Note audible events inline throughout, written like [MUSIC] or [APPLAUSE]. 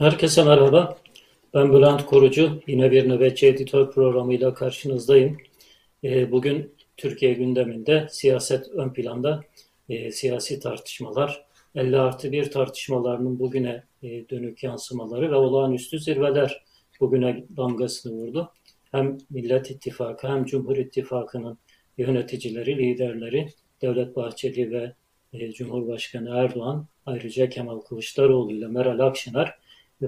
Herkese merhaba. Ben Bülent Korucu. Yine bir nöbetçi editör programıyla karşınızdayım. Ee, bugün Türkiye gündeminde siyaset ön planda e, siyasi tartışmalar, 50 artı 1 tartışmalarının bugüne e, dönük yansımaları ve olağanüstü zirveler bugüne damgasını vurdu. Hem Millet İttifakı hem Cumhur İttifakı'nın yöneticileri, liderleri Devlet Bahçeli ve e, Cumhurbaşkanı Erdoğan ayrıca Kemal Kılıçdaroğlu ile Meral Akşener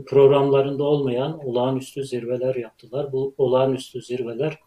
programlarında olmayan olağanüstü zirveler yaptılar. Bu olağanüstü zirveler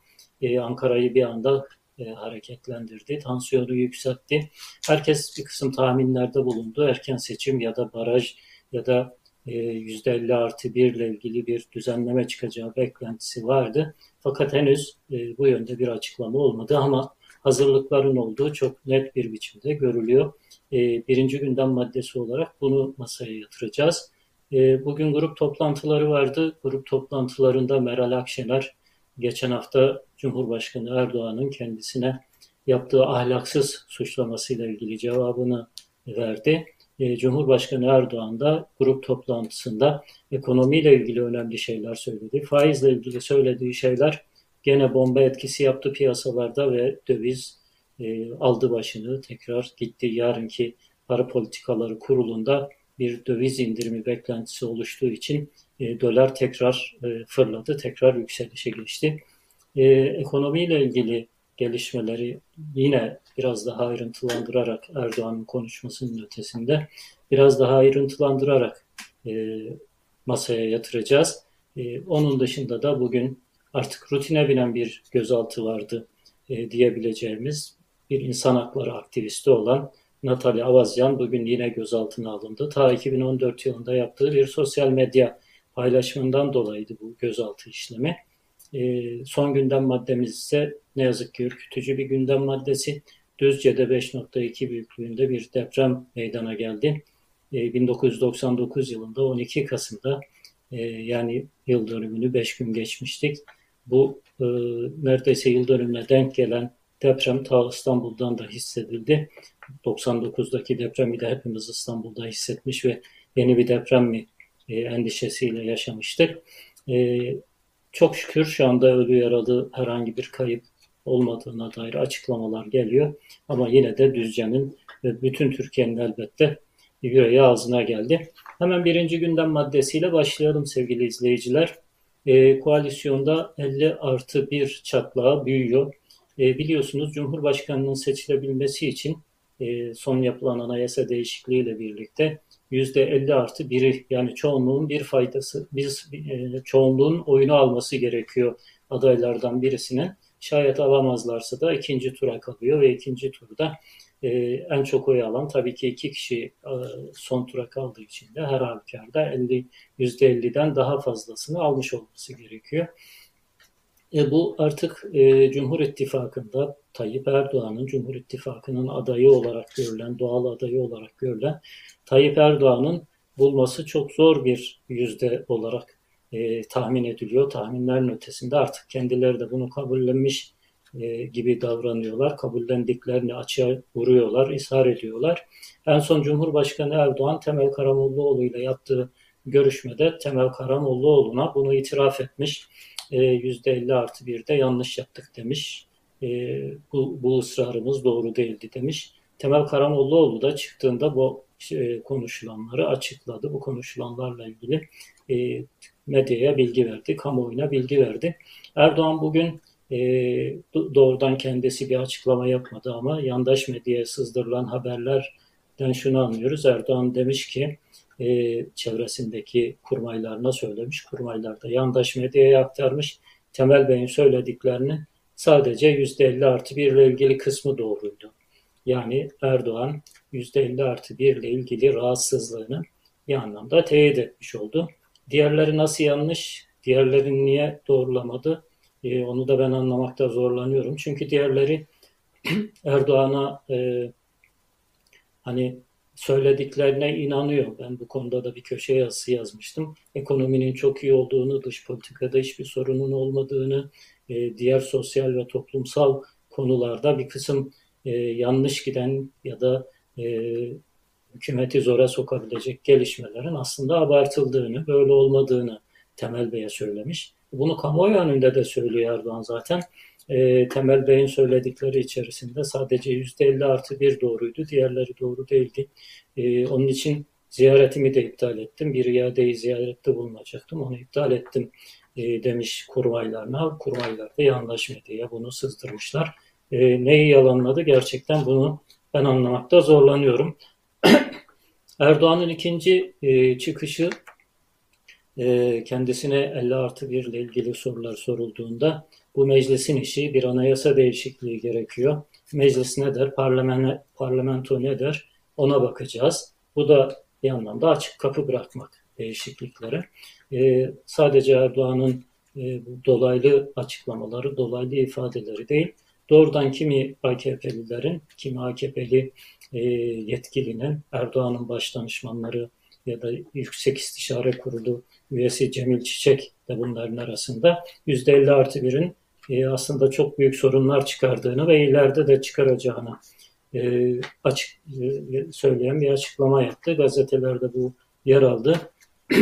e, Ankara'yı bir anda e, hareketlendirdi, tansiyonu yükseltti. Herkes bir kısım tahminlerde bulundu. Erken seçim ya da baraj ya da e, %50 artı 1 ile ilgili bir düzenleme çıkacağı beklentisi vardı. Fakat henüz e, bu yönde bir açıklama olmadı ama hazırlıkların olduğu çok net bir biçimde görülüyor. E, birinci gündem maddesi olarak bunu masaya yatıracağız. E, bugün grup toplantıları vardı. Grup toplantılarında Meral Akşener geçen hafta Cumhurbaşkanı Erdoğan'ın kendisine yaptığı ahlaksız suçlamasıyla ilgili cevabını verdi. E, Cumhurbaşkanı Erdoğan da grup toplantısında ekonomiyle ilgili önemli şeyler söyledi. Faizle ilgili söylediği şeyler gene bomba etkisi yaptı piyasalarda ve döviz e, aldı başını tekrar gitti. Yarınki para politikaları kurulunda bir döviz indirimi beklentisi oluştuğu için e, dolar tekrar e, fırladı, tekrar yükselişe geçti. E, ekonomiyle ilgili gelişmeleri yine biraz daha ayrıntılandırarak Erdoğan'ın konuşmasının ötesinde biraz daha ayrıntılandırarak e, masaya yatıracağız. E, onun dışında da bugün artık rutine binen bir gözaltı vardı e, diyebileceğimiz bir insan hakları aktivisti olan Natalya Avazyan bugün yine gözaltına alındı. Ta 2014 yılında yaptığı bir sosyal medya paylaşımından dolayıydı bu gözaltı işlemi. E, son gündem maddemiz ise ne yazık ki ürkütücü bir gündem maddesi. Düzce'de 5.2 büyüklüğünde bir deprem meydana geldi. E, 1999 yılında 12 Kasım'da e, yani yıl dönümünü 5 gün geçmiştik. Bu e, neredeyse yıl dönümüne denk gelen deprem ta İstanbul'dan da hissedildi. 99'daki depremi de hepimiz İstanbul'da hissetmiş ve yeni bir deprem mi e, endişesiyle yaşamıştık. E, çok şükür şu anda ölü yaralı herhangi bir kayıp olmadığına dair açıklamalar geliyor. Ama yine de Düzce'nin ve bütün Türkiye'nin elbette yüreği ağzına geldi. Hemen birinci gündem maddesiyle başlayalım sevgili izleyiciler. E, koalisyonda 50 artı 1 çatlağı büyüyor. E, biliyorsunuz Cumhurbaşkanı'nın seçilebilmesi için e, son yapılan anayasa değişikliğiyle birlikte yüzde 50 artı 1'i yani çoğunluğun bir faydası, biz e, çoğunluğun oyunu alması gerekiyor adaylardan birisinin. Şayet alamazlarsa da ikinci tura kalıyor ve ikinci turda e, en çok oy alan tabii ki iki kişi e, son tura kaldığı için de her halükarda 50, %50'den daha fazlasını almış olması gerekiyor. E, bu artık e, Cumhur İttifakı'nda Tayyip Erdoğan'ın Cumhur İttifakı'nın adayı olarak görülen, doğal adayı olarak görülen Tayyip Erdoğan'ın bulması çok zor bir yüzde olarak e, tahmin ediliyor. Tahminlerin ötesinde artık kendileri de bunu kabullenmiş e, gibi davranıyorlar. Kabullendiklerini açığa vuruyorlar, ısrar ediyorlar. En son Cumhurbaşkanı Erdoğan Temel Karamollaoğlu ile yaptığı görüşmede Temel Karamollaoğlu'na bunu itiraf etmiş. %50 artı bir de yanlış yaptık demiş. E, bu, bu ısrarımız doğru değildi demiş. Temel Karamollaoğlu da çıktığında bu e, konuşulanları açıkladı. Bu konuşulanlarla ilgili e, medyaya bilgi verdi, kamuoyuna bilgi verdi. Erdoğan bugün e, doğrudan kendisi bir açıklama yapmadı ama yandaş medyaya sızdırılan haberlerden şunu anlıyoruz. Erdoğan demiş ki e, çevresindeki kurmaylarına söylemiş. Kurmaylar da yandaş medyaya aktarmış. Temel Bey'in söylediklerini sadece %50 artı 1 ile ilgili kısmı doğruydu. Yani Erdoğan %50 artı 1 ile ilgili rahatsızlığını bir anlamda teyit etmiş oldu. Diğerleri nasıl yanlış, diğerlerini niye doğrulamadı e, onu da ben anlamakta zorlanıyorum. Çünkü diğerleri [CLEARS THROAT] Erdoğan'a e, hani söylediklerine inanıyor. Ben bu konuda da bir köşe yazısı yazmıştım. Ekonominin çok iyi olduğunu, dış politikada hiçbir sorunun olmadığını, e, diğer sosyal ve toplumsal konularda bir kısım e, yanlış giden ya da e, hükümeti zora sokabilecek gelişmelerin aslında abartıldığını, böyle olmadığını Temel Bey'e söylemiş. Bunu kamuoyu önünde de söylüyor Erdoğan zaten. E, Temel Bey'in söyledikleri içerisinde sadece %50 artı bir doğruydu, diğerleri doğru değildi. E, onun için ziyaretimi de iptal ettim. Bir iadeyi ziyarette bulunacaktım, onu iptal ettim e, demiş kurmaylarına. Kurmaylar da yanlış medyaya bunu sızdırmışlar. E, neyi yalanladı gerçekten bunu ben anlamakta zorlanıyorum. [COUGHS] Erdoğan'ın ikinci e, çıkışı e, kendisine 50 artı 1 ile ilgili sorular sorulduğunda bu meclisin işi bir anayasa değişikliği gerekiyor. Meclis ne der, parlament, parlamento ne der ona bakacağız. Bu da bir anlamda açık kapı bırakmak değişikliklere. E, sadece Erdoğan'ın e, dolaylı açıklamaları, dolaylı ifadeleri değil, doğrudan kimi AKP'lilerin, kimi AKP'li e, yetkilinin, Erdoğan'ın baş danışmanları ya da Yüksek İstişare Kurulu üyesi Cemil Çiçek de bunların arasında %50 artı birin e, aslında çok büyük sorunlar çıkardığını ve ileride de çıkaracağını e, açık e, söyleyen bir açıklama yaptı. Gazetelerde bu yer aldı. [CLEARS THROAT]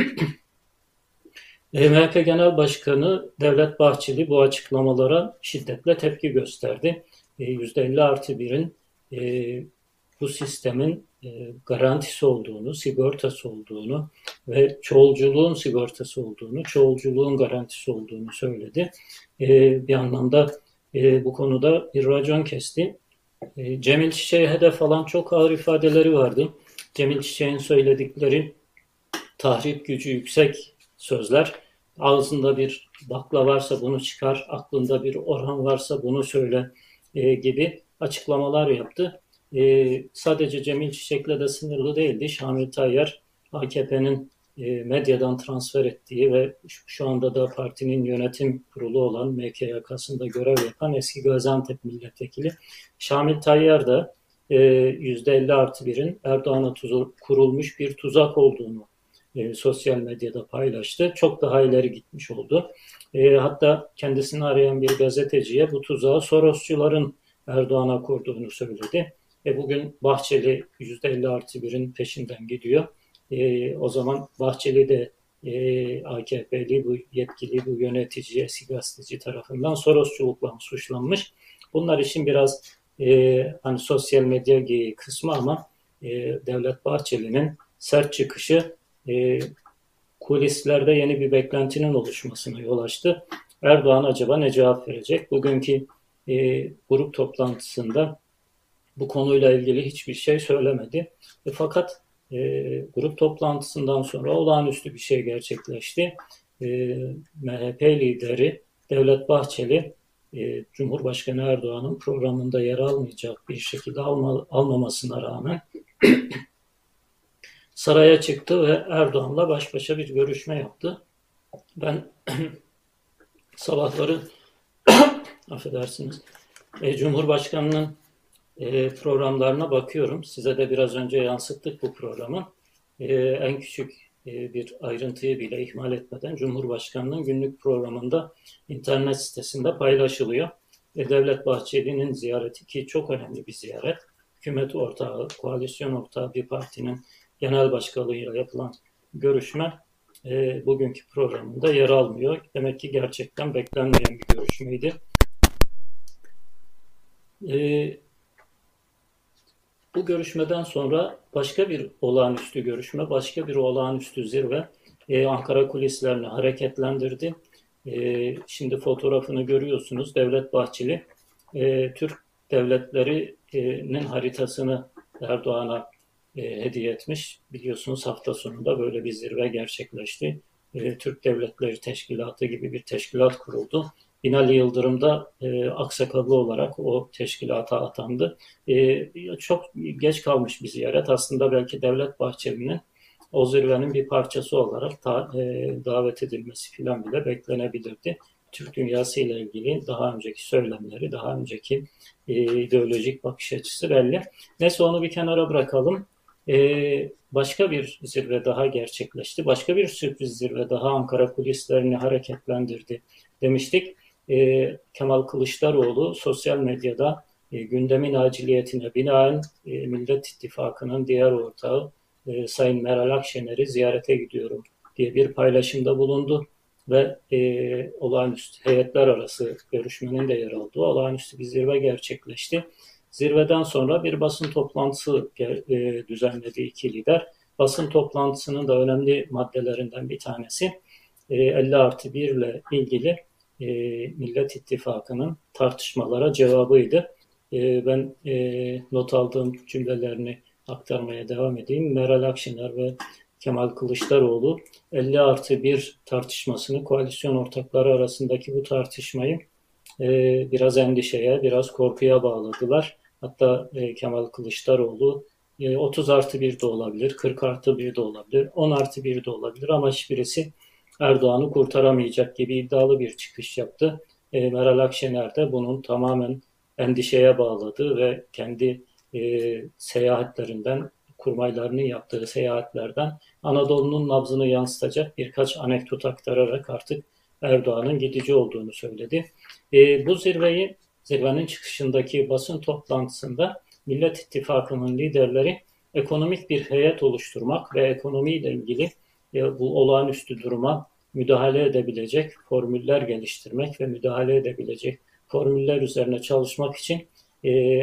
E, MHP Genel Başkanı Devlet Bahçeli bu açıklamalara şiddetle tepki gösterdi. %50 artı birin bu sistemin garantisi olduğunu, sigortası olduğunu ve çoğulculuğun sigortası olduğunu, çoğulculuğun garantisi olduğunu söyledi. Bir anlamda bu konuda bir racon kesti. Cemil Çiçek'e hedef falan çok ağır ifadeleri vardı. Cemil Çiçek'in söyledikleri tahrip gücü yüksek sözler. Ağzında bir bakla varsa bunu çıkar, aklında bir Orhan varsa bunu söyle e, gibi açıklamalar yaptı. E, sadece Cemil Çiçek'le de sınırlı değildi. Şamil Tayyar AKP'nin e, medyadan transfer ettiği ve şu anda da partinin yönetim kurulu olan MKYK'sında görev yapan eski Gaziantep milletvekili Şamil Tayyar da e, %50 artı birin Erdoğan'a kurulmuş bir tuzak olduğunu e, sosyal medyada paylaştı. Çok daha ileri gitmiş oldu. E, hatta kendisini arayan bir gazeteciye bu tuzağı Sorosçuların Erdoğan'a kurduğunu söyledi. E, bugün Bahçeli %50 artı birin peşinden gidiyor. E, o zaman Bahçeli de e, AKP'li bu yetkili, bu yönetici, eski gazeteci tarafından Sorosçulukla suçlanmış. Bunlar için biraz e, hani sosyal medya kısmı ama e, Devlet Bahçeli'nin sert çıkışı e, kulislerde yeni bir beklentinin oluşmasına yol açtı. Erdoğan acaba ne cevap verecek? Bugünkü e, grup toplantısında bu konuyla ilgili hiçbir şey söylemedi. E, fakat e, grup toplantısından sonra olağanüstü bir şey gerçekleşti. E, MHP lideri Devlet Bahçeli e, Cumhurbaşkanı Erdoğan'ın programında yer almayacak bir şekilde alma, almamasına rağmen [CLEARS THROAT] saraya çıktı ve Erdoğan'la baş başa bir görüşme yaptı. Ben [CLEARS THROAT] sabahları [CLEARS THROAT] affedersiniz e, Cumhurbaşkanı'nın programlarına bakıyorum. Size de biraz önce yansıttık bu programı. E, en küçük e, bir ayrıntıyı bile ihmal etmeden Cumhurbaşkanı'nın günlük programında internet sitesinde paylaşılıyor. E, Devlet Bahçeli'nin ziyareti ki çok önemli bir ziyaret. Hükümet ortağı, koalisyon ortağı bir partinin genel başkanlığıyla yapılan görüşme e, bugünkü programında yer almıyor. Demek ki gerçekten beklenmeyen bir görüşmeydi. E, bu görüşmeden sonra başka bir olağanüstü görüşme, başka bir olağanüstü zirve e, Ankara kulislerini hareketlendirdi. E, şimdi fotoğrafını görüyorsunuz. Devlet Bahçeli e, Türk devletlerinin haritasını Erdoğan'a e, hediye etmiş. Biliyorsunuz hafta sonunda böyle bir zirve gerçekleşti. E, Türk Devletleri Teşkilatı gibi bir teşkilat kuruldu. Binali Yıldırım da e, aksakallı olarak o teşkilata atandı. E, çok geç kalmış bir ziyaret. Aslında belki Devlet Bahçeli'nin o zirvenin bir parçası olarak ta, e, davet edilmesi filan bile beklenebilirdi. Türk dünyası ile ilgili daha önceki söylemleri, daha önceki e, ideolojik bakış açısı belli. Neyse onu bir kenara bırakalım. E, başka bir zirve daha gerçekleşti. Başka bir sürpriz zirve daha Ankara kulislerini hareketlendirdi demiştik. E, Kemal Kılıçdaroğlu sosyal medyada e, gündemin aciliyetine binaen e, Millet İttifakı'nın diğer ortağı e, Sayın Meral Akşener'i ziyarete gidiyorum diye bir paylaşımda bulundu ve e, olağanüstü heyetler arası görüşmenin de yer aldığı olağanüstü bir zirve gerçekleşti. Zirveden sonra bir basın toplantısı e, düzenledi iki lider. Basın toplantısının da önemli maddelerinden bir tanesi e, 50 artı 1 ile ilgili e, Millet İttifakı'nın tartışmalara cevabıydı. E, ben e, not aldığım cümlelerini aktarmaya devam edeyim. Meral Akşener ve Kemal Kılıçdaroğlu 50 artı 1 tartışmasını koalisyon ortakları arasındaki bu tartışmayı e, biraz endişeye, biraz korkuya bağladılar. Hatta e, Kemal Kılıçdaroğlu e, 30 artı 1 de olabilir, 40 artı 1 de olabilir, 10 artı 1 de olabilir ama hiçbirisi Erdoğan'ı kurtaramayacak gibi iddialı bir çıkış yaptı. E, Meral Akşener de bunun tamamen endişeye bağladı ve kendi e, seyahatlerinden, kurmaylarının yaptığı seyahatlerden Anadolu'nun nabzını yansıtacak birkaç anekdot aktararak artık Erdoğan'ın gidici olduğunu söyledi. E, bu zirveyi, zirvenin çıkışındaki basın toplantısında Millet İttifakı'nın liderleri ekonomik bir heyet oluşturmak ve ekonomiyle ilgili bu olağanüstü duruma müdahale edebilecek formüller geliştirmek ve müdahale edebilecek formüller üzerine çalışmak için e,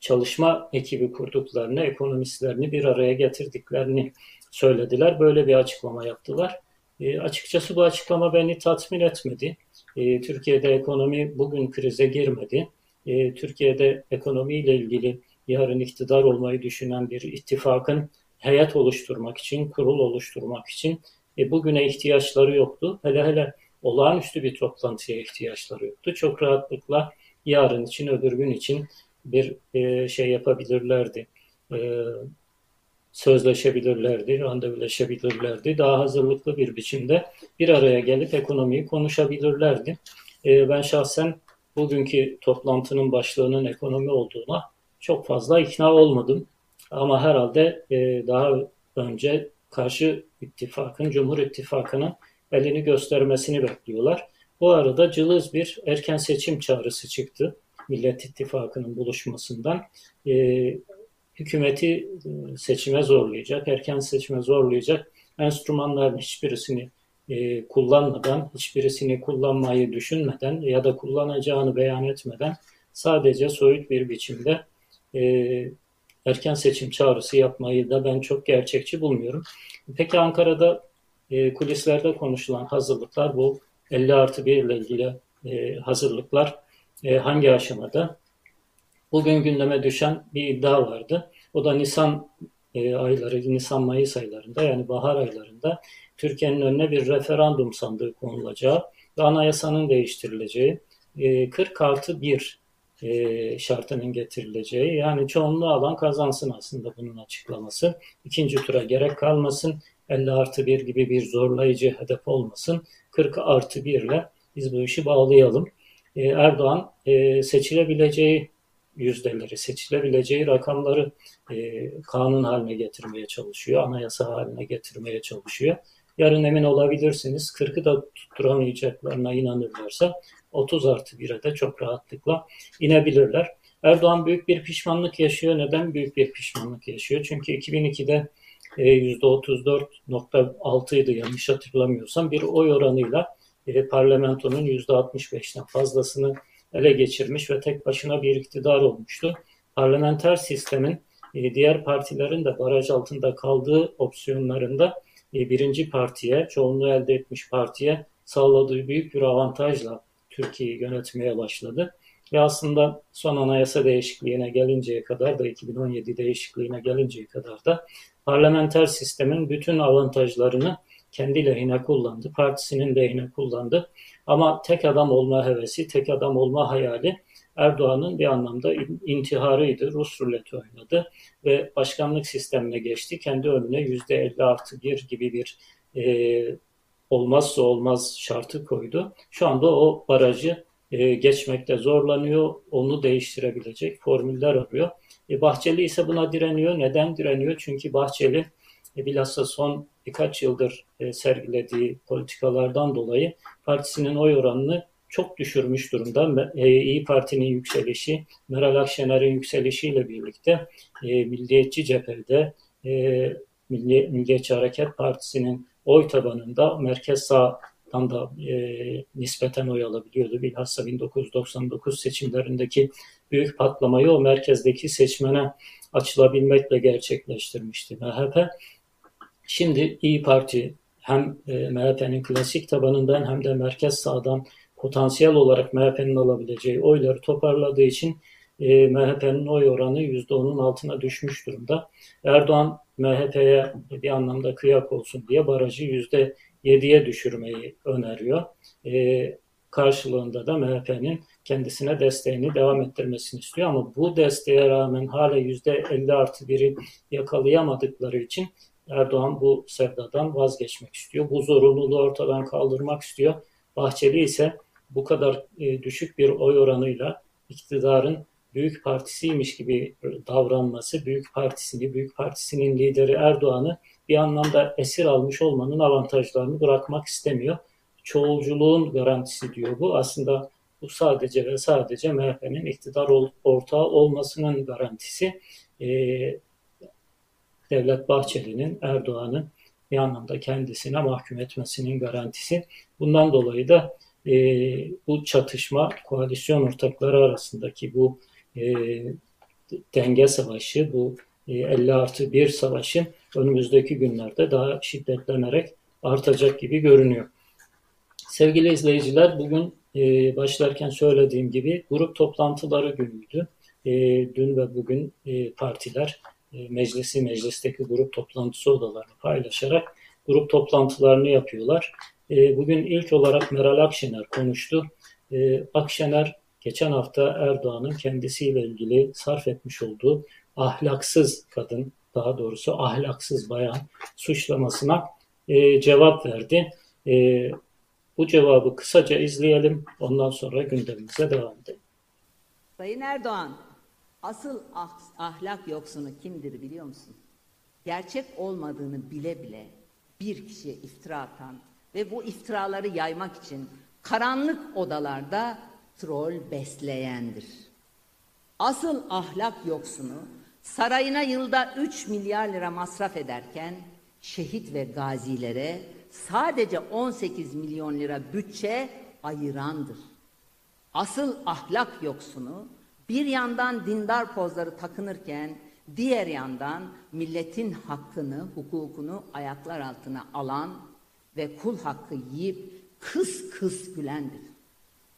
çalışma ekibi kurduklarını, ekonomistlerini bir araya getirdiklerini söylediler. Böyle bir açıklama yaptılar. E, açıkçası bu açıklama beni tatmin etmedi. E, Türkiye'de ekonomi bugün krize girmedi. E, Türkiye'de ekonomiyle ilgili yarın iktidar olmayı düşünen bir ittifakın heyet oluşturmak için, kurul oluşturmak için e, bugüne ihtiyaçları yoktu. Hele hele olağanüstü bir toplantıya ihtiyaçları yoktu. Çok rahatlıkla yarın için, öbür gün için bir e, şey yapabilirlerdi. E, sözleşebilirlerdi, randevuleşebilirlerdi. Daha hazırlıklı bir biçimde bir araya gelip ekonomiyi konuşabilirlerdi. E, ben şahsen bugünkü toplantının başlığının ekonomi olduğuna çok fazla ikna olmadım. Ama herhalde e, daha önce karşı ittifakın, Cumhur İttifakı'nın elini göstermesini bekliyorlar. Bu arada cılız bir erken seçim çağrısı çıktı Millet İttifakı'nın buluşmasından. E, hükümeti e, seçime zorlayacak, erken seçime zorlayacak enstrümanların hiçbirisini e, kullanmadan, hiçbirisini kullanmayı düşünmeden ya da kullanacağını beyan etmeden sadece soyut bir biçimde e, erken seçim çağrısı yapmayı da ben çok gerçekçi bulmuyorum. Peki Ankara'da e, kulislerde konuşulan hazırlıklar bu 50 artı 1 ile ilgili e, hazırlıklar e, hangi aşamada? Bugün gündeme düşen bir iddia vardı. O da Nisan e, ayları, Nisan-Mayıs aylarında yani bahar aylarında Türkiye'nin önüne bir referandum sandığı konulacağı ve anayasanın değiştirileceği, e, 40 artı 1 e, şartının getirileceği yani çoğunluğu alan kazansın aslında bunun açıklaması. İkinci tura gerek kalmasın 50 artı 1 gibi bir zorlayıcı hedef olmasın 40 artı 1 ile biz bu işi bağlayalım. E, Erdoğan e, seçilebileceği yüzdeleri, seçilebileceği rakamları e, kanun haline getirmeye çalışıyor, anayasa haline getirmeye çalışıyor. Yarın emin olabilirsiniz 40'ı da tutturamayacaklarına inanırlarsa 30 artı 1'e de çok rahatlıkla inebilirler. Erdoğan büyük bir pişmanlık yaşıyor. Neden büyük bir pişmanlık yaşıyor? Çünkü 2002'de %34.6 idi yanlış hatırlamıyorsam bir oy oranıyla e, parlamentonun %65'ten fazlasını ele geçirmiş ve tek başına bir iktidar olmuştu. Parlamenter sistemin e, diğer partilerin de baraj altında kaldığı opsiyonlarında e, birinci partiye, çoğunluğu elde etmiş partiye sağladığı büyük bir avantajla Türkiye'yi yönetmeye başladı. Ve aslında son anayasa değişikliğine gelinceye kadar da 2017 değişikliğine gelinceye kadar da parlamenter sistemin bütün avantajlarını kendi lehine kullandı, partisinin lehine kullandı. Ama tek adam olma hevesi, tek adam olma hayali Erdoğan'ın bir anlamda intiharıydı. Rus ruleti oynadı ve başkanlık sistemine geçti. Kendi önüne %50 artı 1 gibi bir e, olmazsa olmaz şartı koydu. Şu anda o barajı e, geçmekte zorlanıyor. Onu değiştirebilecek formüller arıyor. E, Bahçeli ise buna direniyor. Neden direniyor? Çünkü Bahçeli e, bilhassa son birkaç yıldır e, sergilediği politikalardan dolayı partisinin oy oranını çok düşürmüş durumda. E, İyi Parti'nin yükselişi, Meral Akşener'in yükselişiyle birlikte e, Milliyetçi cephede e, Milli, Milliyetçi Hareket Partisi'nin oy tabanında merkez sağdan da e, nispeten oy alabiliyordu. Bilhassa 1999 seçimlerindeki büyük patlamayı o merkezdeki seçmene açılabilmekle gerçekleştirmişti MHP. Şimdi İyi Parti hem e, MHP'nin klasik tabanından hem de merkez sağdan potansiyel olarak MHP'nin alabileceği oyları toparladığı için e, MHP'nin oy oranı %10'un altına düşmüş durumda. Erdoğan MHP'ye bir anlamda kıyak olsun diye barajı %7'ye düşürmeyi öneriyor. E, karşılığında da MHP'nin kendisine desteğini devam ettirmesini istiyor. Ama bu desteğe rağmen hala %50 artı 1'i yakalayamadıkları için Erdoğan bu sevdadan vazgeçmek istiyor. Bu zorunluluğu ortadan kaldırmak istiyor. Bahçeli ise bu kadar e, düşük bir oy oranıyla iktidarın büyük partisiymiş gibi davranması, büyük partisini, büyük partisinin lideri Erdoğan'ı bir anlamda esir almış olmanın avantajlarını bırakmak istemiyor. Çoğulculuğun garantisi diyor bu. Aslında bu sadece ve sadece MHP'nin iktidar ortağı olmasının garantisi. E, Devlet Bahçeli'nin Erdoğan'ın bir anlamda kendisine mahkum etmesinin garantisi. Bundan dolayı da e, bu çatışma koalisyon ortakları arasındaki bu e, denge savaşı, bu e, 50 artı 1 savaşı önümüzdeki günlerde daha şiddetlenerek artacak gibi görünüyor. Sevgili izleyiciler bugün e, başlarken söylediğim gibi grup toplantıları günüydü. E, dün ve bugün e, partiler e, meclisi, meclisteki grup toplantısı odalarını paylaşarak grup toplantılarını yapıyorlar. E, bugün ilk olarak Meral Akşener konuştu. E, Akşener geçen hafta Erdoğan'ın kendisiyle ilgili sarf etmiş olduğu ahlaksız kadın, daha doğrusu ahlaksız bayan suçlamasına cevap verdi. Bu cevabı kısaca izleyelim. Ondan sonra gündemimize devam edelim. Sayın Erdoğan, asıl ah, ahlak yoksunu kimdir biliyor musun? Gerçek olmadığını bile bile bir kişiye iftira atan ve bu iftiraları yaymak için karanlık odalarda troll besleyendir. Asıl ahlak yoksunu sarayına yılda 3 milyar lira masraf ederken şehit ve gazilere sadece 18 milyon lira bütçe ayırandır. Asıl ahlak yoksunu bir yandan dindar pozları takınırken diğer yandan milletin hakkını, hukukunu ayaklar altına alan ve kul hakkı yiyip kıs kıs gülendir.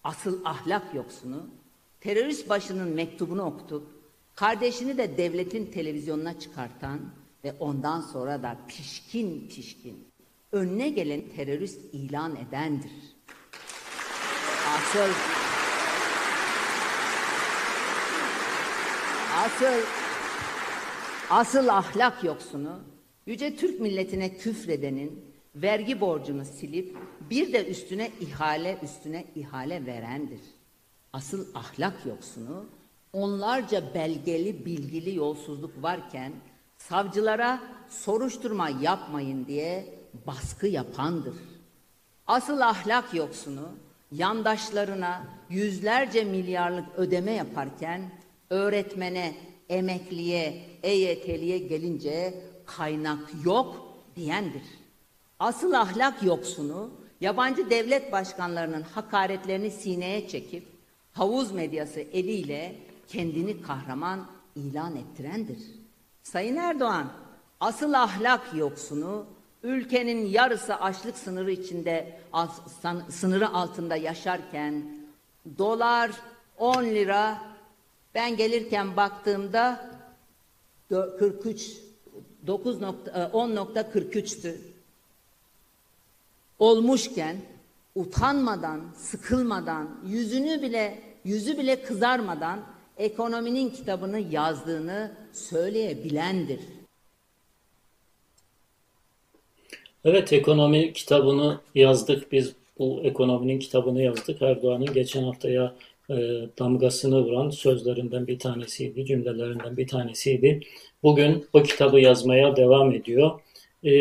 Asıl ahlak yoksunu terörist başının mektubunu okutup kardeşini de devletin televizyonuna çıkartan ve ondan sonra da pişkin pişkin önüne gelen terörist ilan edendir. Asıl asıl asıl ahlak yoksunu yüce Türk milletine küfredenin vergi borcunu silip bir de üstüne ihale üstüne ihale verendir. Asıl ahlak yoksunu onlarca belgeli bilgili yolsuzluk varken savcılara soruşturma yapmayın diye baskı yapandır. Asıl ahlak yoksunu yandaşlarına yüzlerce milyarlık ödeme yaparken öğretmene, emekliye, EYT'liye gelince kaynak yok diyendir. Asıl ahlak yoksunu yabancı devlet başkanlarının hakaretlerini sineye çekip havuz medyası eliyle kendini kahraman ilan ettirendir. Sayın Erdoğan, asıl ahlak yoksunu ülkenin yarısı açlık sınırı içinde sınırı altında yaşarken dolar 10 lira ben gelirken baktığımda 43 10.43'tü. Olmuşken utanmadan, sıkılmadan, yüzünü bile yüzü bile kızarmadan ekonominin kitabını yazdığını söyleyebilendir. Evet ekonomi kitabını yazdık. Biz bu ekonominin kitabını yazdık. Erdoğan'ın geçen haftaya e, damgasını vuran sözlerinden bir tanesiydi, cümlelerinden bir tanesiydi. Bugün o kitabı yazmaya devam ediyor. E,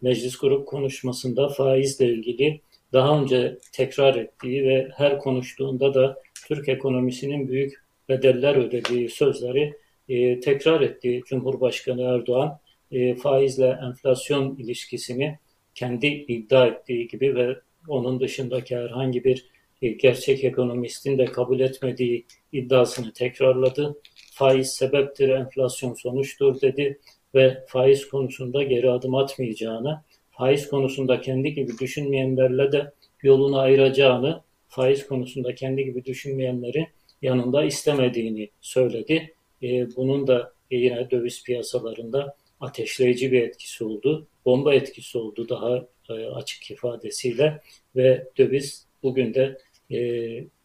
meclis grup konuşmasında faizle ilgili daha önce tekrar ettiği ve her konuştuğunda da Türk ekonomisinin büyük bedeller ödediği sözleri e, tekrar etti Cumhurbaşkanı Erdoğan. E, faizle enflasyon ilişkisini kendi iddia ettiği gibi ve onun dışındaki herhangi bir e, gerçek ekonomistin de kabul etmediği iddiasını tekrarladı. Faiz sebeptir, enflasyon sonuçtur dedi ve faiz konusunda geri adım atmayacağını, faiz konusunda kendi gibi düşünmeyenlerle de yolunu ayıracağını, faiz konusunda kendi gibi düşünmeyenleri yanında istemediğini söyledi. E, bunun da yine döviz piyasalarında ateşleyici bir etkisi oldu. Bomba etkisi oldu daha e, açık ifadesiyle ve döviz bugün de e,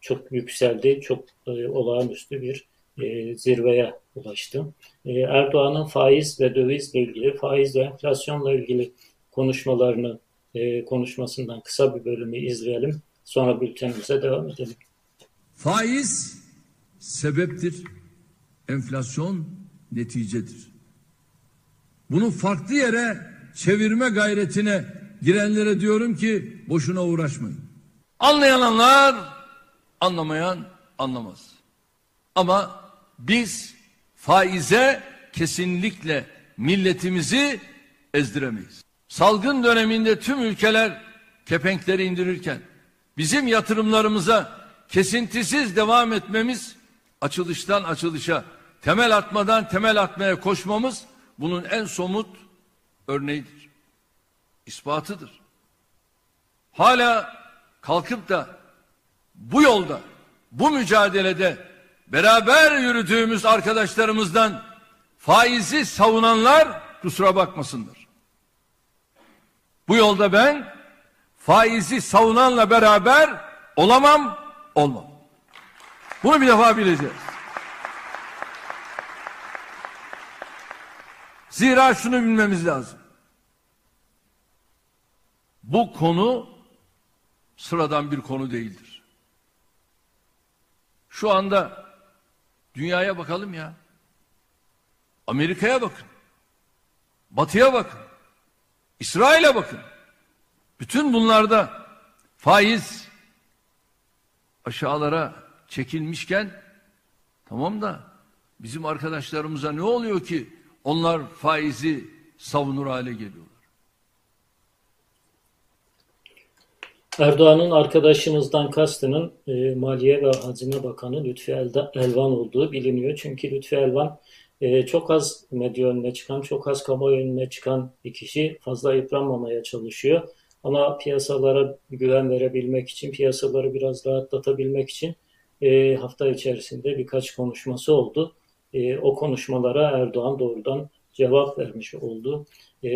çok yükseldi. Çok e, olağanüstü bir e, zirveye ulaştı. E, Erdoğan'ın faiz ve dövizle ilgili, faiz ve enflasyonla ilgili konuşmalarını e, konuşmasından kısa bir bölümü izleyelim. Sonra bültenimize devam edelim. Faiz sebeptir, enflasyon neticedir. Bunu farklı yere çevirme gayretine girenlere diyorum ki boşuna uğraşmayın. Anlayanlar anlamayan anlamaz. Ama biz faize kesinlikle milletimizi ezdiremeyiz. Salgın döneminde tüm ülkeler kepenkleri indirirken bizim yatırımlarımıza kesintisiz devam etmemiz açılıştan açılışa temel atmadan temel atmaya koşmamız bunun en somut örneğidir. ispatıdır. Hala kalkıp da bu yolda, bu mücadelede beraber yürüdüğümüz arkadaşlarımızdan faizi savunanlar kusura bakmasınlar. Bu yolda ben faizi savunanla beraber olamam, olmam. Bunu bir defa bileceğiz. Zira şunu bilmemiz lazım. Bu konu sıradan bir konu değildir. Şu anda dünyaya bakalım ya. Amerika'ya bakın. Batı'ya bakın. İsrail'e bakın. Bütün bunlarda faiz aşağılara çekilmişken tamam da bizim arkadaşlarımıza ne oluyor ki onlar faizi savunur hale geliyorlar. Erdoğan'ın arkadaşımızdan kastının e, Maliye ve Hazine Bakanı Lütfi Elvan olduğu biliniyor. Çünkü Lütfi Elvan e, çok az medya önüne çıkan, çok az kamuoyu önüne çıkan bir kişi fazla yıpranmamaya çalışıyor. Ama piyasalara güven verebilmek için, piyasaları biraz rahatlatabilmek için e, hafta içerisinde birkaç konuşması oldu. E, o konuşmalara Erdoğan doğrudan cevap vermiş oldu. E,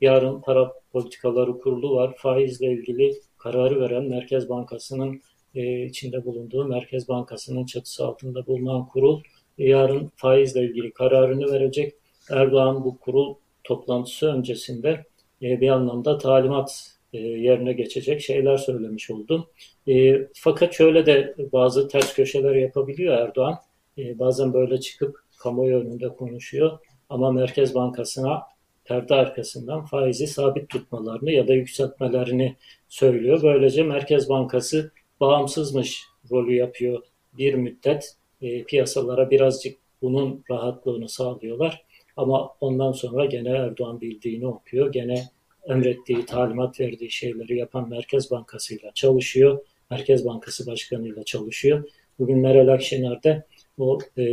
yarın para politikaları kurulu var. Faizle ilgili kararı veren Merkez Bankası'nın e, içinde bulunduğu Merkez Bankası'nın çatısı altında bulunan kurul e, yarın faizle ilgili kararını verecek. Erdoğan bu kurul toplantısı öncesinde e, bir anlamda talimat e, yerine geçecek şeyler söylemiş oldu. E, fakat şöyle de bazı ters köşeler yapabiliyor Erdoğan. E, bazen böyle çıkıp kamuoyu önünde konuşuyor ama Merkez Bankası'na perde arkasından faizi sabit tutmalarını ya da yükseltmelerini söylüyor. Böylece Merkez Bankası bağımsızmış rolü yapıyor bir müddet. E, piyasalara birazcık bunun rahatlığını sağlıyorlar. Ama ondan sonra gene Erdoğan bildiğini okuyor. Gene emrettiği, talimat verdiği şeyleri yapan Merkez Bankası ile çalışıyor. Merkez Bankası Başkanı ile çalışıyor. Bugün Meral Akşener de o e,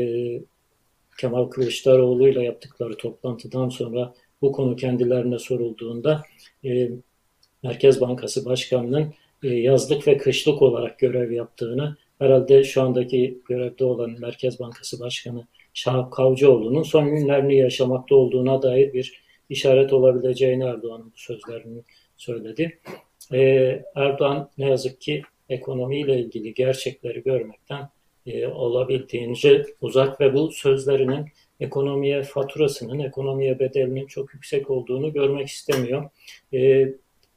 Kemal Kılıçdaroğlu ile yaptıkları toplantıdan sonra bu konu kendilerine sorulduğunda e, Merkez Bankası Başkanı'nın e, yazlık ve kışlık olarak görev yaptığını, herhalde şu andaki görevde olan Merkez Bankası Başkanı Şahap Kavcıoğlu'nun son günlerini yaşamakta olduğuna dair bir işaret olabileceğini Erdoğan'ın bu sözlerini söyledi. E, Erdoğan ne yazık ki ekonomiyle ilgili gerçekleri görmekten e, olabildiğince uzak ve bu sözlerinin ekonomiye faturasının, ekonomiye bedelinin çok yüksek olduğunu görmek istemiyor. E,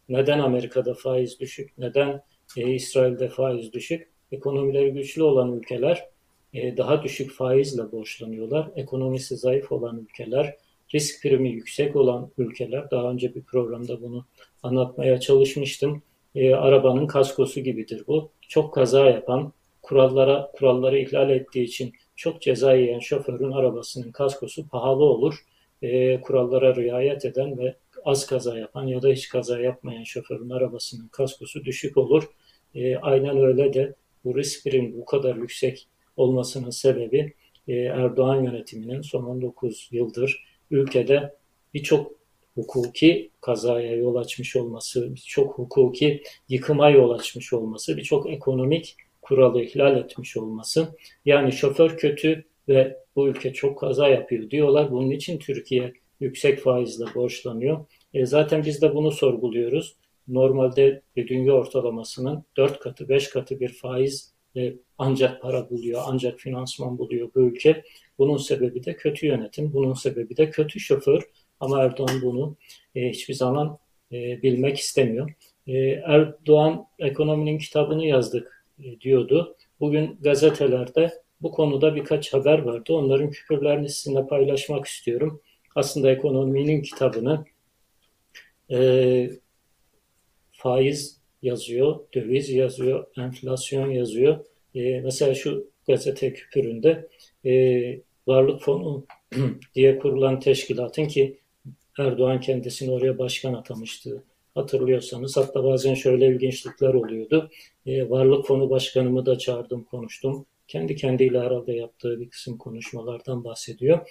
neden Amerika'da faiz düşük, neden e, İsrail'de faiz düşük? Ekonomileri güçlü olan ülkeler e, daha düşük faizle borçlanıyorlar. Ekonomisi zayıf olan ülkeler, risk primi yüksek olan ülkeler, daha önce bir programda bunu anlatmaya çalışmıştım. e, arabanın kaskosu gibidir bu. Çok kaza yapan, kurallara kuralları ihlal ettiği için çok ceza yiyen şoförün arabasının kaskosu pahalı olur. E, kurallara riayet eden ve az kaza yapan ya da hiç kaza yapmayan şoförün arabasının kaskosu düşük olur. E, aynen öyle de bu risklerin bu kadar yüksek olmasının sebebi e, Erdoğan yönetiminin son 19 yıldır ülkede birçok hukuki kazaya yol açmış olması, birçok hukuki yıkıma yol açmış olması, birçok ekonomik kuralı ihlal etmiş olması. Yani şoför kötü ve bu ülke çok kaza yapıyor diyorlar. Bunun için Türkiye yüksek faizle borçlanıyor. E zaten biz de bunu sorguluyoruz. Normalde dünya ortalamasının 4 katı, 5 katı bir faiz e, ancak para buluyor, ancak finansman buluyor bu ülke. Bunun sebebi de kötü yönetim, bunun sebebi de kötü şoför. Ama Erdoğan bunu e, hiçbir zaman e, bilmek istemiyor. E, Erdoğan ekonominin kitabını yazdık diyordu. Bugün gazetelerde bu konuda birkaç haber vardı. Onların küpürlerini sizinle paylaşmak istiyorum. Aslında ekonominin kitabını e, faiz yazıyor, döviz yazıyor, enflasyon yazıyor. E, mesela şu gazete küpüründe e, varlık fonu [CLEARS THROAT] diye kurulan teşkilatın ki Erdoğan kendisini oraya başkan atamıştı. Hatırlıyorsanız hatta bazen şöyle ilginçlikler oluyordu. E, varlık fonu başkanımı da çağırdım, konuştum. Kendi kendiyle herhalde yaptığı bir kısım konuşmalardan bahsediyor.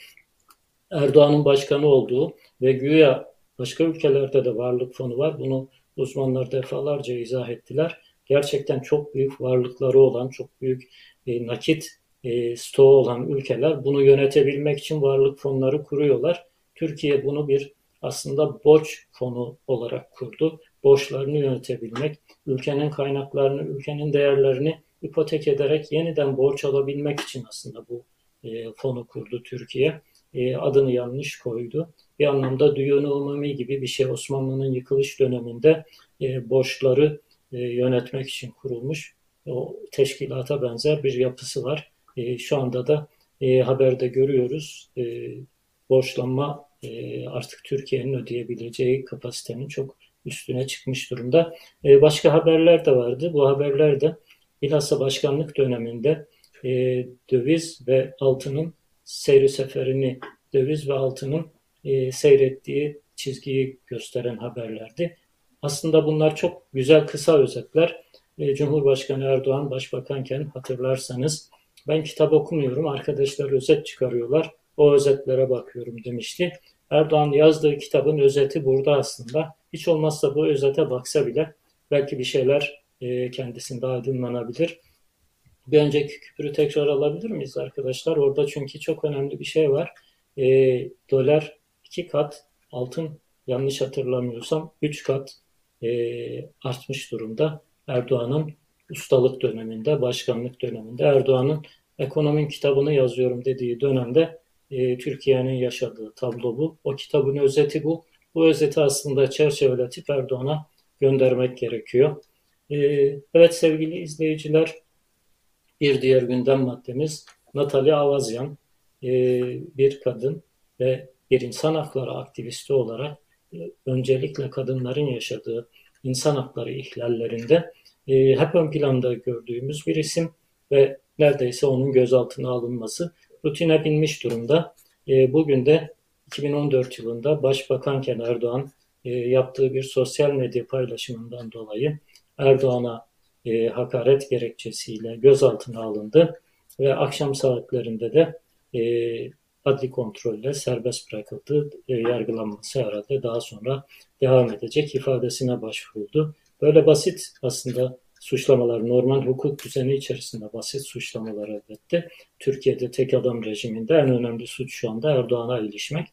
Erdoğan'ın başkanı olduğu ve güya başka ülkelerde de varlık fonu var. Bunu uzmanlar defalarca izah ettiler. Gerçekten çok büyük varlıkları olan, çok büyük e, nakit e, stoğu olan ülkeler bunu yönetebilmek için varlık fonları kuruyorlar. Türkiye bunu bir aslında borç fonu olarak kurdu. Borçlarını yönetebilmek, ülkenin kaynaklarını, ülkenin değerlerini ipotek ederek yeniden borç alabilmek için aslında bu e, fonu kurdu Türkiye. E, adını yanlış koydu. Bir anlamda düğün umumi gibi bir şey Osmanlı'nın yıkılış döneminde e, borçları e, yönetmek için kurulmuş. O teşkilata benzer bir yapısı var. E, şu anda da e, haberde görüyoruz. E, borçlanma e, artık Türkiye'nin ödeyebileceği kapasitenin çok üstüne çıkmış durumda. E, başka haberler de vardı. Bu haberler de bilhassa başkanlık döneminde e, döviz ve altının seyri seferini, döviz ve altının e, seyrettiği çizgiyi gösteren haberlerdi. Aslında bunlar çok güzel kısa özetler. E, Cumhurbaşkanı Erdoğan başbakanken hatırlarsanız ben kitap okumuyorum, arkadaşlar özet çıkarıyorlar o özetlere bakıyorum demişti. Erdoğan yazdığı kitabın özeti burada aslında. Hiç olmazsa bu özete baksa bile belki bir şeyler e, kendisinde aydınlanabilir. Bir önceki küpürü tekrar alabilir miyiz arkadaşlar? Orada çünkü çok önemli bir şey var. E, dolar iki kat, altın yanlış hatırlamıyorsam üç kat e, artmış durumda. Erdoğan'ın ustalık döneminde, başkanlık döneminde, Erdoğan'ın ekonomi kitabını yazıyorum dediği dönemde e, Türkiye'nin yaşadığı tablo bu. O kitabın özeti bu. Bu özeti aslında çerçeveletip Erdoğan'a göndermek gerekiyor. E, evet sevgili izleyiciler, bir diğer gündem maddemiz Natalya Avazyan, e, bir kadın ve bir insan hakları aktivisti olarak e, öncelikle kadınların yaşadığı insan hakları ihlallerinde e, hep ön planda gördüğümüz bir isim ve neredeyse onun gözaltına alınması rutine binmiş durumda. E, bugün de 2014 yılında Başbakanken Erdoğan e, yaptığı bir sosyal medya paylaşımından dolayı Erdoğan'a e, hakaret gerekçesiyle gözaltına alındı ve akşam saatlerinde de e, adli kontrolle serbest bırakıldı. E, yargılanması herhalde daha sonra devam edecek ifadesine başvuruldu. Böyle basit aslında suçlamalar normal hukuk düzeni içerisinde basit suçlamalar elbette. Türkiye'de tek adam rejiminde en önemli suç şu anda Erdoğan'a ilişmek.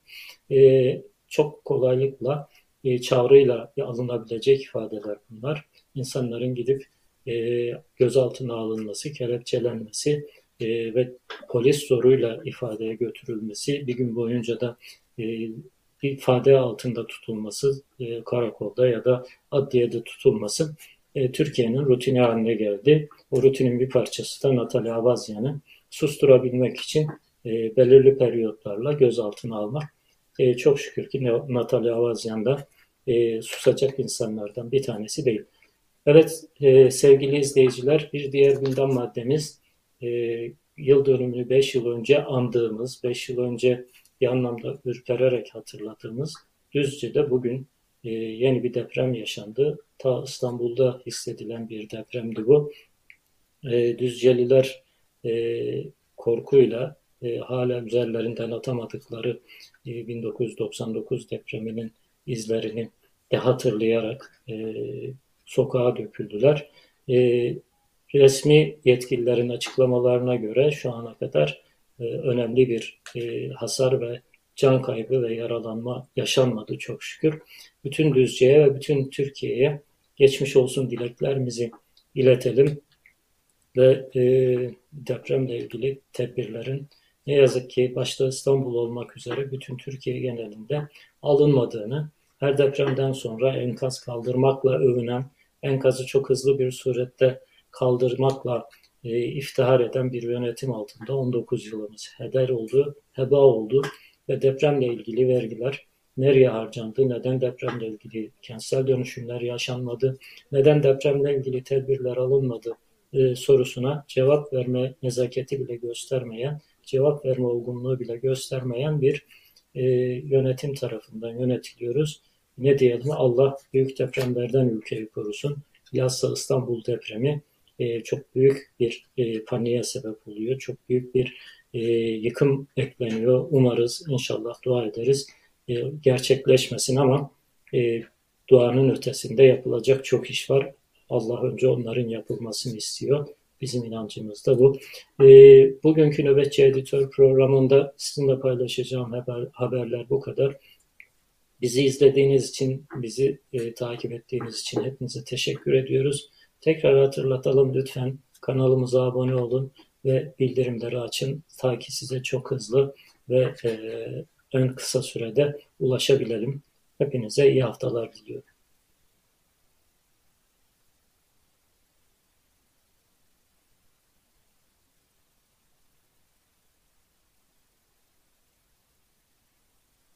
E, çok kolaylıkla e, çağrıyla alınabilecek ifadeler bunlar. İnsanların gidip e, gözaltına alınması, kelepçelenmesi e, ve polis zoruyla ifadeye götürülmesi, bir gün boyunca da e, ifade altında tutulması, e, karakolda ya da adliyede tutulması e, Türkiye'nin rutini haline geldi. O rutinin bir parçası da Natalya Avazyan'ı susturabilmek için e, belirli periyotlarla gözaltına almak. E, çok şükür ki Natalya Avazyan da e, susacak insanlardan bir tanesi değil. Evet e, sevgili izleyiciler bir diğer gündem maddemiz e, yıl dönümünü 5 yıl önce andığımız, 5 yıl önce bir anlamda ürpererek hatırladığımız Düzce'de bugün e, yeni bir deprem yaşandı. Ta İstanbul'da hissedilen bir depremdi bu. E, Düzceliler e, korkuyla e, hala üzerlerinden atamadıkları e, 1999 depreminin izlerini de hatırlayarak e, sokağa döküldüler. E, resmi yetkililerin açıklamalarına göre şu ana kadar e, önemli bir e, hasar ve can kaybı ve yaralanma yaşanmadı çok şükür. Bütün Düzce'ye ve bütün Türkiye'ye geçmiş olsun dileklerimizi iletelim ve e, depremle ilgili tedbirlerin ne yazık ki başta İstanbul olmak üzere bütün Türkiye genelinde alınmadığını, her depremden sonra enkaz kaldırmakla övünen, enkazı çok hızlı bir surette kaldırmakla e, iftihar eden bir yönetim altında 19 yılımız heder oldu, heba oldu ve depremle ilgili vergiler nereye harcandı, neden depremle ilgili kentsel dönüşümler yaşanmadı, neden depremle ilgili tedbirler alınmadı e, sorusuna cevap verme nezaketi bile göstermeyen, cevap verme olgunluğu bile göstermeyen bir e, yönetim tarafından yönetiliyoruz. Ne diyelim Allah büyük depremlerden ülkeyi korusun. Bilhassa İstanbul depremi e, çok büyük bir e, paniğe sebep oluyor. Çok büyük bir e, yıkım bekleniyor. Umarız, inşallah dua ederiz e, gerçekleşmesin ama e, duanın ötesinde yapılacak çok iş var. Allah önce onların yapılmasını istiyor. Bizim inancımız da bu. E, bugünkü Nöbetçi Editör programında sizinle paylaşacağım haber, haberler bu kadar. Bizi izlediğiniz için, bizi e, takip ettiğiniz için hepinize teşekkür ediyoruz. Tekrar hatırlatalım lütfen kanalımıza abone olun ve bildirimleri açın. Ta ki size çok hızlı ve e, en kısa sürede ulaşabilelim. Hepinize iyi haftalar diliyorum.